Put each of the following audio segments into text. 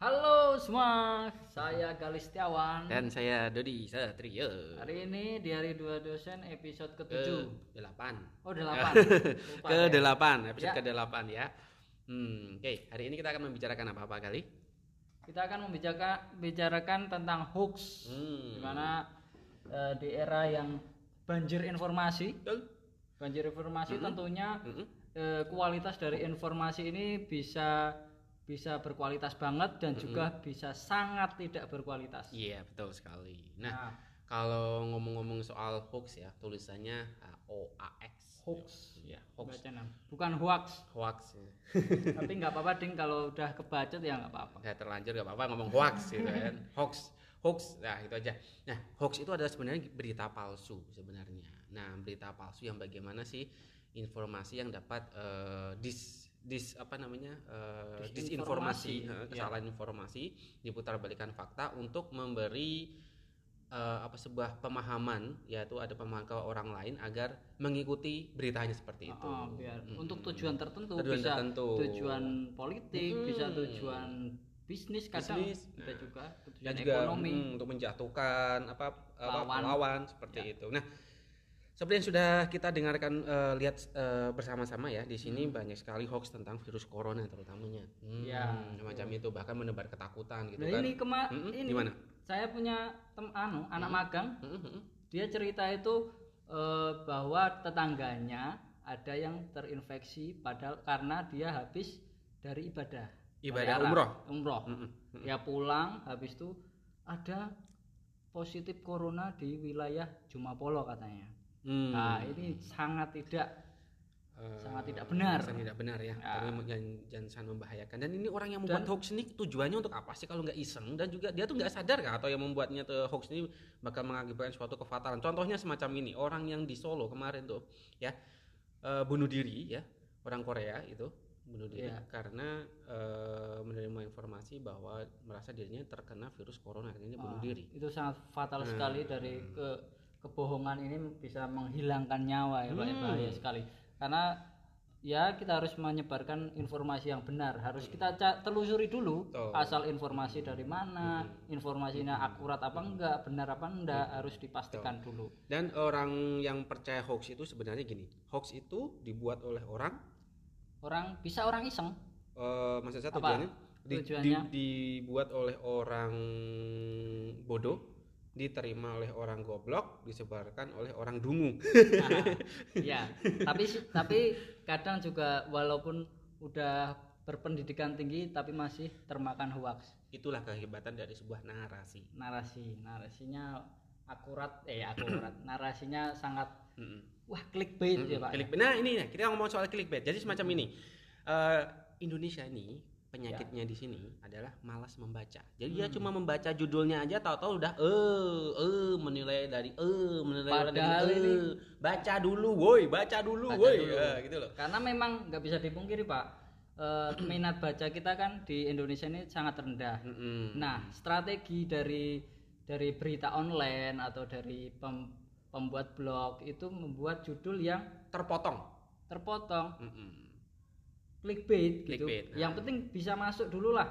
Halo semua, saya Galis Setiawan. Dan saya Dodi Satrio. Hari ini di hari dua dosen episode ke ke-7. delapan. Oh, 8. ke delapan, episode Ya. ke delapan ya. Hmm, oke. Hari ini kita akan membicarakan apa-apa kali? Kita akan membicarakan bicarakan tentang hoax. Hmm. Di mana eh, di era yang banjir informasi, Betul. banjir informasi tentunya Mm-mm. Eh, kualitas dari informasi ini bisa bisa berkualitas banget dan juga bisa sangat tidak berkualitas. Iya, betul sekali. Nah, Nah, kalau ngomong-ngomong soal hoax ya, tulisannya O A X. hoax. Ya, hoax. Baca nam. Bukan hoax. Hoax. ya. Tapi nggak apa-apa ding kalau udah kebacet ya nggak apa-apa. Ya terlanjur gak apa-apa ngomong hoax gitu kan. Hoax. Hoax. Nah, itu aja. Nah, hoax itu adalah sebenarnya berita palsu sebenarnya. Nah, berita palsu yang bagaimana sih informasi yang dapat eh, dis dis apa namanya eh, Disinformasi. disinformasi, eh, Ya. kesalahan informasi, diputarbalikan fakta untuk memberi eh, apa sebuah pemahaman yaitu ada pemahaman ke orang lain agar mengikuti beritanya seperti itu. Oh, biar Mm-mm. untuk tujuan tertentu Tujuan bisa tertentu. tujuan politik, Mm-mm. bisa tujuan bisnis kadang Bisnis, bisa juga tujuan dan juga ekonomi. mm, untuk menjatuhkan apa apa Lawan. lawan seperti Ya. itu. Nah, seperti yang sudah kita dengarkan eh, lihat eh, bersama-sama ya di sini banyak sekali hoax tentang virus corona terutamanya. Hmm, Ya, semacam itu bahkan menebar ketakutan gitu Nah, kan. ini kema Mm-mm, ini gimana? saya punya tem anu anak magang, Mm, mm, mm. dia cerita itu eh, bahwa tetangganya ada yang terinfeksi padahal karena dia habis dari ibadah. Ibadah Dari umroh. Umroh. Mm, mm, mm. Ya pulang habis itu ada positif corona di wilayah Jumapolo katanya. Hmm. Nah, ini sangat tidak Eh, sangat tidak benar. sangat tidak benar ya. Ya. Jangan, jangan sangat membahayakan. Dan ini orang yang membuat hoax ini tujuannya untuk apa sih kalau nggak iseng dan juga dia tuh nggak sadar kah atau yang membuatnya tuh hoax ini bakal mengakibatkan suatu kefatalan. Contohnya semacam ini orang yang di Solo kemarin tuh ya eh, bunuh diri ya orang Korea itu bunuh diri Iya. karena eh, menerima informasi bahwa merasa dirinya terkena virus corona akhirnya dia bunuh diri. Itu sangat fatal Hmm. sekali dari ke kebohongan ini bisa menghilangkan nyawa ya, Pak. ya, Hmm. bahaya sekali. Karena ya kita harus menyebarkan informasi yang benar. Harus kita telusuri dulu Betul. asal informasi dari mana, informasinya akurat apa enggak, benar apa enggak, harus dipastikan dulu. Dan orang yang percaya hoax itu sebenarnya gini, hoax itu dibuat oleh orang Orang bisa orang iseng. eh maksud saya Apa? tujuannya, di- Tujuannya? di- dibuat oleh orang bodoh, diterima oleh orang goblok, disebarkan oleh orang dungu. Nah, ya, tapi tapi kadang juga walaupun udah berpendidikan tinggi tapi masih termakan hoax. Itulah kehebatan dari sebuah narasi. narasi narasinya akurat eh akurat narasinya sangat wah clickbait ya pak Clickbait. Nah ini nih, kita ngomong soal clickbait. Jadi semacam ini, Eh, Indonesia ini penyakitnya di sini adalah malas membaca. Jadi dia Hmm. cuma membaca judulnya aja, tahu-tahu udah eh eh menilai dari eh menilai dari Padahal eh. ini- baca dulu, woi, baca dulu, Baca woi, dulu. Ya, gitu loh. karena memang nggak bisa dipungkiri pak Eh, minat baca kita kan di Indonesia ini sangat rendah Mm-mm. nah strategi dari dari berita online atau dari pem- pembuat blog itu membuat judul yang terpotong. terpotong Mm-mm. Clickbait gitu. Clickbait, nah. yang penting bisa masuk dulu lah.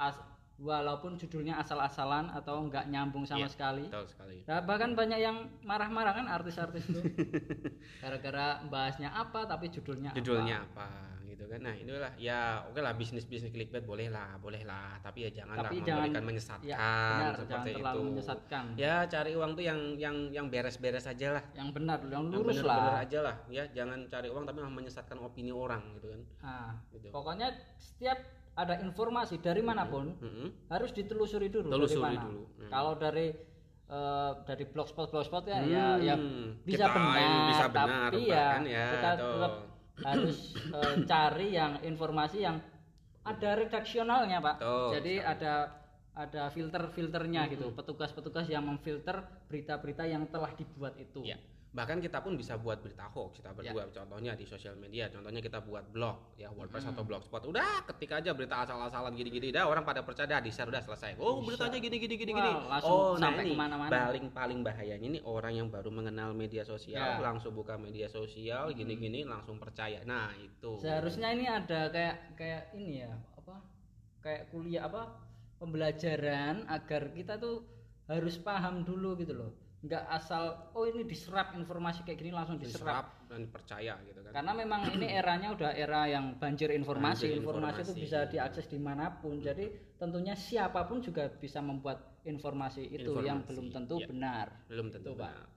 As- walaupun judulnya asal-asalan atau nggak nyambung sama Iya, sekali. Betul sekali. Nah, bahkan banyak yang marah-marah kan artis-artis itu. Gara-gara bahasnya apa tapi judulnya, Judulnya apa gitu kan. Nah, itulah ya oke lah bisnis-bisnis clickbait boleh lah, boleh lah, tapi ya janganlah Tapi memberikan jangan- menyesatkan Ya, benar, jangan seperti terlalu itu. menyesatkan. Ya cari uang tuh yang yang yang beres-beres aja lah. Yang benar, yang Yang lurus bener-bener lah. aja lah ya jangan cari uang tapi malah menyesatkan opini orang gitu kan Nah, gitu pokoknya setiap ada informasi dari mana pun Mm-mm. harus ditelusuri dulu Telusuri dari mana. dulu. Hmm. Kalau dari eh, dari blogspot blogspot ya ya, ya Hmm, bisa kita benar, bisa benar, tapi ya, ya, kita tetap harus eh, cari yang informasi yang ada redaksionalnya pak. Betul, Jadi ada ada filter-filternya gitu, petugas-petugas yang memfilter berita-berita yang telah dibuat itu. Ya. Bahkan kita pun bisa buat berita hoax kita berdua. Contohnya di sosial media contohnya kita buat blog ya WordPress atau blogspot. Udah ketik aja berita asal-asalan gini-gini. Dah orang pada percaya dah di share udah selesai. Oh beritanya gini gini gini Wah, gini langsung oh nah ini paling paling bahayanya ini orang yang baru mengenal media sosial Ya. langsung buka media sosial gini-gini langsung percaya. Nah itu. Seharusnya ini ada kayak kayak ini ya apa kayak kuliah apa pembelajaran agar kita tuh harus paham dulu gitu loh nggak asal oh ini diserap informasi kayak gini langsung diserap diserap dan percaya gitu kan karena memang ini eranya udah era yang banjir informasi Banjir informasi itu bisa diakses di mana pun jadi tentunya siapa pun juga bisa membuat informasi itu yang Informasi, belum tentu iya. benar belum tentu Itu, Pak. benar.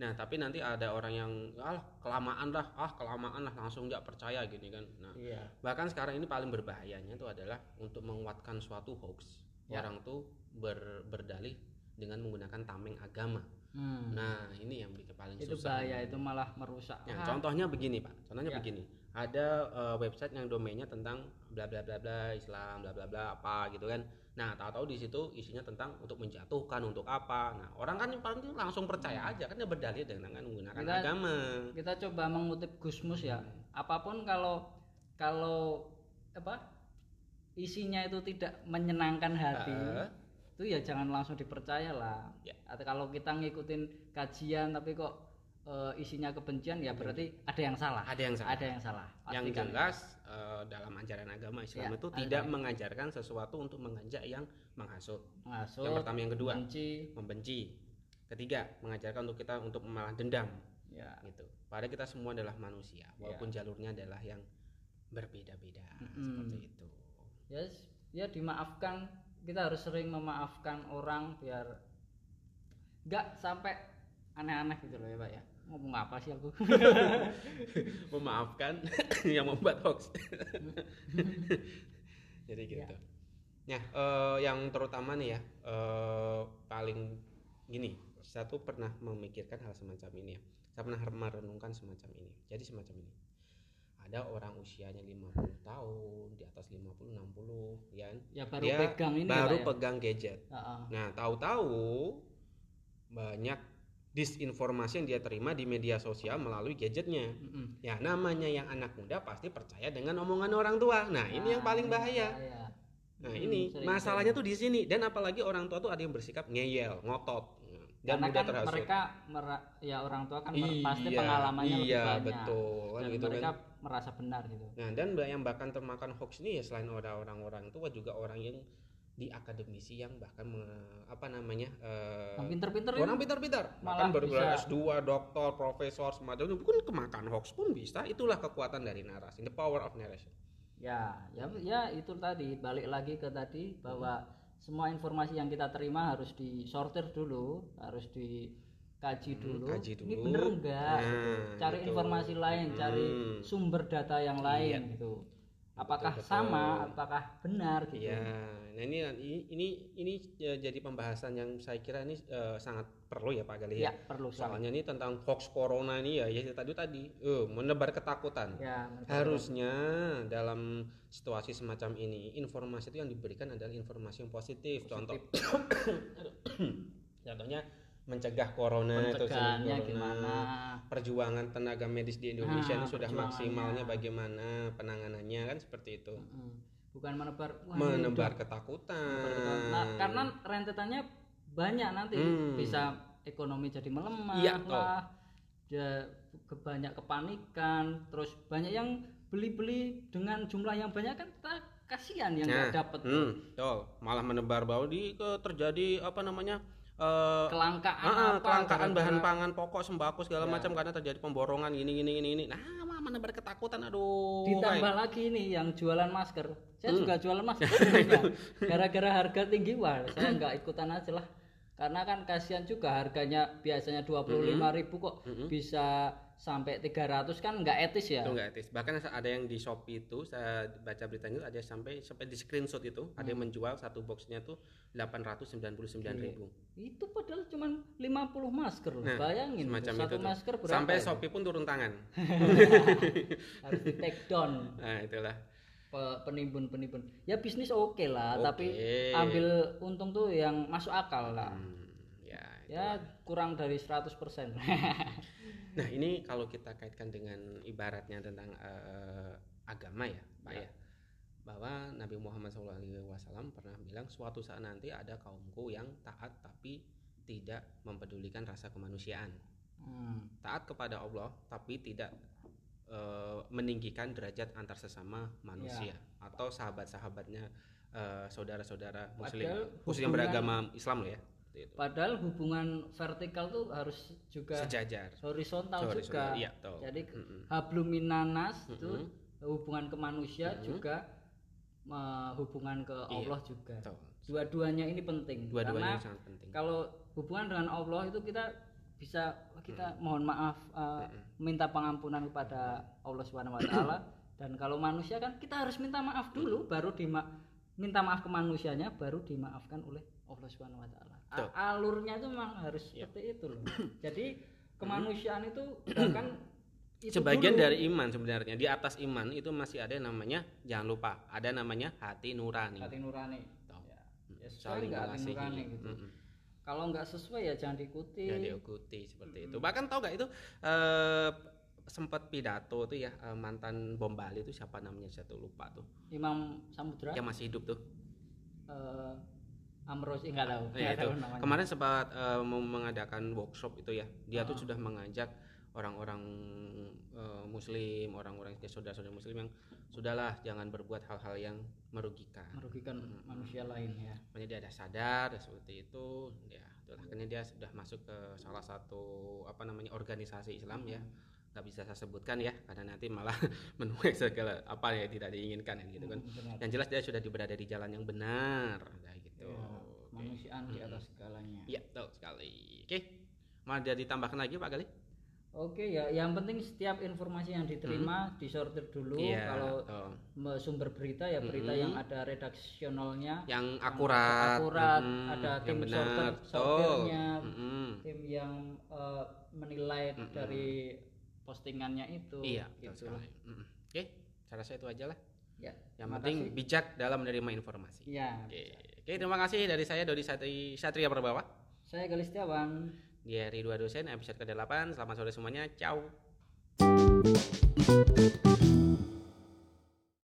Nah, tapi nanti ada orang yang ah kelamaan lah, ah kelamaan lah langsung nggak percaya gini kan. Nah, iya bahkan sekarang ini paling berbahayanya itu adalah untuk menguatkan suatu hoax. Ya. Orang tuh ber- berdalih dengan menggunakan tameng agama. Hmm. Nah, ini yang paling itu susah. bahaya itu malah merusak Ya, contohnya begini, Pak. Contohnya Ya. begini. Ada eh, website yang domainnya tentang bla bla bla bla Islam, bla bla bla apa gitu kan. Nah, tahu-tahu di situ isinya tentang untuk menjatuhkan untuk apa. Nah, orang kan yang paling langsung percaya aja kan dia berdalih dengan menggunakan Hmm. Kita- agama. kita coba mengutip Gusmus ya apa pun kalau kalau apa isinya itu tidak menyenangkan hati Ah. Itu ya jangan langsung dipercaya lah Ya. atau kalau kita ngikutin kajian tapi kok eh, isinya kebencian ya berarti ada yang salah Ada yang salah. ada yang salah yang Pastikan. jelas eh, dalam ajaran agama Islam Ya, itu tidak mengajarkan sesuatu untuk mengajak yang menghasut. Menghasut, Yang pertama, yang kedua. benci membenci. Ketiga, mengajarkan untuk kita untuk malah dendam ya gitu. Padahal kita semua adalah manusia, walaupun jalurnya adalah yang berbeda-beda Mm-mm. seperti itu. ya ya dimaafkan kita harus sering memaafkan orang biar nggak sampai aneh-aneh gitu loh ya pak ya ngomong apa sih aku Memaafkan yang membuat hoax. Jadi gitu. Nah, eh, yang terutama nih ya, eh, paling gini, saya tuh pernah memikirkan hal semacam ini ya. Saya pernah merenungkan semacam ini. Jadi semacam ini. Ada orang usianya 50 tahun, di atas 50, 60, ya ya baru Dia pegang ini baru ya, Pak, ya? pegang gadget. Heeh. Nah, tahu-tahu banyak disinformasi yang dia terima di media sosial melalui gadgetnya. Mm-mm. Ya, namanya yang anak muda pasti percaya dengan omongan orang tua. Nah, ini yang paling ini bahaya. bahaya. Nah, Mm, ini sering- masalahnya tuh di sini dan apalagi orang tua tuh ada yang bersikap ngeyel, ngotot dan karena kan terhasut. mereka mera- ya orang tua kan mer- pasti Iya, pengalamannya lebih iya, banyak betul, kan dan gitu kan. mereka merasa benar gitu Nah, dan yang bahkan termakan hoax ini ya selain orang orang tua juga orang yang di akademisi yang bahkan me- apa namanya yang pinter-pinter orang ini pintar-pintar malah bahkan bisa- S2, doktor, profesor semacam itu pun kemakan hoax pun bisa. Itulah kekuatan dari narasi, the power of narration. ya ya ya itu tadi balik lagi ke tadi bahwa semua informasi yang kita terima harus disortir dulu harus dikaji dulu, Hmm, kaji ini dulu. bener enggak Nah, gitu. cari gitu. informasi lain cari Hmm. sumber data yang lain gitu apakah betul. sama apakah benar gitu Iya, nah ini ini ini, ini ya jadi pembahasan yang saya kira ini eh, sangat perlu ya Pak Galih ya ya. perlu sekali Soalnya ini tentang hoax corona ini ya, ya tadi tadi, eh, menebar ketakutan. ya Harusnya dalam situasi semacam ini informasi itu yang diberikan adalah informasi yang positif. Contoh, contohnya mencegah corona atau pencegahannya corona. gimana Perjuangan tenaga medis di Indonesia Nah, ini sudah perjuangannya. maksimalnya bagaimana penanganannya kan seperti itu. Bukan menebar wah, Menebar ketakutan. Nah, karena rentetannya banyak nanti Hmm. bisa ekonomi jadi melemah Iya, lah, dia kebanyak kepanikan, terus banyak yang beli-beli dengan jumlah yang banyak kan kita kasihan yang nggak dapat hmm. Malah menebar bahwa di ke terjadi apa namanya? Eh, kelangkaan ah, apa, kelangkaan bahan gara-gara- pangan pokok sembako segala Ya. macam karena terjadi pemborongan gini gini gini ini. Nah, malah menebar ketakutan aduh. ditambah kayak- lagi nih yang jualan masker saya Hmm. juga jualan masker gara-gara harga tinggi wah saya nggak ikutan aja lah karena kan kasihan juga harganya biasanya 25.000 ribu kok bisa sampai 300 kan nggak etis ya? Itu nggak etis. Bahkan ada yang di shopee itu saya baca beritanya ada sampai sampai di screenshot itu ada Hmm. yang menjual satu boxnya tuh 899.000 ribu. Itu padahal cuma 50 masker loh Nah, bayangin semacam satu itu tuh. masker berapa sampai itu? shopee pun turun tangan. Harus di take down. Nah itulah. Pe- penimbun-penimbun. Ya bisnis oke lah Oke. tapi ambil untung tuh yang masuk akal lah. Hmm, ya ya kurang dari 100% nah ini kalau kita kaitkan dengan ibaratnya tentang uh, agama ya pak ya. ya bahwa Nabi Muhammad SAW pernah bilang suatu saat nanti ada kaumku yang taat tapi tidak mempedulikan rasa kemanusiaan hmm. taat kepada Allah tapi tidak uh, meninggikan derajat antar sesama manusia ya. atau sahabat-sahabatnya uh, saudara-saudara muslim khusus yang beragama Islam loh ya itu. Padahal hubungan vertikal tuh harus juga sejajar, horizontal, horizontal juga. Iya, Jadi mm -mm. habluminanas mm -mm. itu hubungan ke manusia mm -mm. juga uh, hubungan ke iya, Allah juga. Dua-duanya ini penting. Dua-duanya sangat penting. Kalau hubungan dengan Allah itu kita bisa kita mm. mohon maaf uh, mm. minta pengampunan kepada Allah Subhanahu wa taala dan kalau manusia kan kita harus minta maaf dulu baru dima minta maaf ke manusianya baru dimaafkan oleh Allah Subhanahu wa taala. Alurnya itu memang harus yep. seperti itu loh. Jadi kemanusiaan itu bahkan itu sebagian dulu. dari iman sebenarnya di atas iman itu masih ada yang namanya jangan lupa ada namanya hati nurani. Hati nurani. Ya. ya saling hati nurani gitu. Mm -hmm. Kalau nggak sesuai ya jangan diikuti. Jangan diikuti seperti mm -hmm. itu. Bahkan tahu nggak itu uh, sempat pidato tuh ya uh, mantan bom Bali itu siapa namanya saya tuh lupa tuh. Imam Samudra. Yang masih hidup tuh. Uh, Amros enggak tahu. Ya, itu. Tahu Kemarin sempat uh, mau mengadakan workshop itu ya. Dia uh. tuh sudah mengajak orang-orang uh, muslim, orang-orang saudara-saudara muslim yang sudahlah jangan berbuat hal-hal yang merugikan. Merugikan hmm. manusia lain ya. Makanya dia ada sadar seperti itu, ya itulah karena dia sudah masuk ke salah satu apa namanya organisasi Islam hmm. ya nggak bisa saya sebutkan ya karena nanti malah menuai segala apa yang tidak diinginkan gitu kan. Hmm, yang jelas dia sudah berada di jalan yang benar nah, gitu. Ya, manusiaan hmm. di atas segalanya. Iya, betul sekali. Oke. Mau dia ditambahkan lagi Pak Gali? Oke ya, yang penting setiap informasi yang diterima hmm. disortir dulu. Yeah, kalau oh. sumber berita ya berita hmm. yang ada redaksionalnya, yang akurat, akurat, hmm. ada tim benar, sorter, sortirnya, hmm. tim yang uh, menilai hmm. dari postingannya itu. Iya, gitu. Hmm. Oke, cara saya itu aja lah. Ya. Yang penting kasih. bijak dalam menerima informasi. Ya. Oke. Oke, terima kasih dari saya Dodi Satri Satria Perbawa. Saya Galistiawan di hari dua dosen episode ke-8. Selamat sore semuanya. Ciao.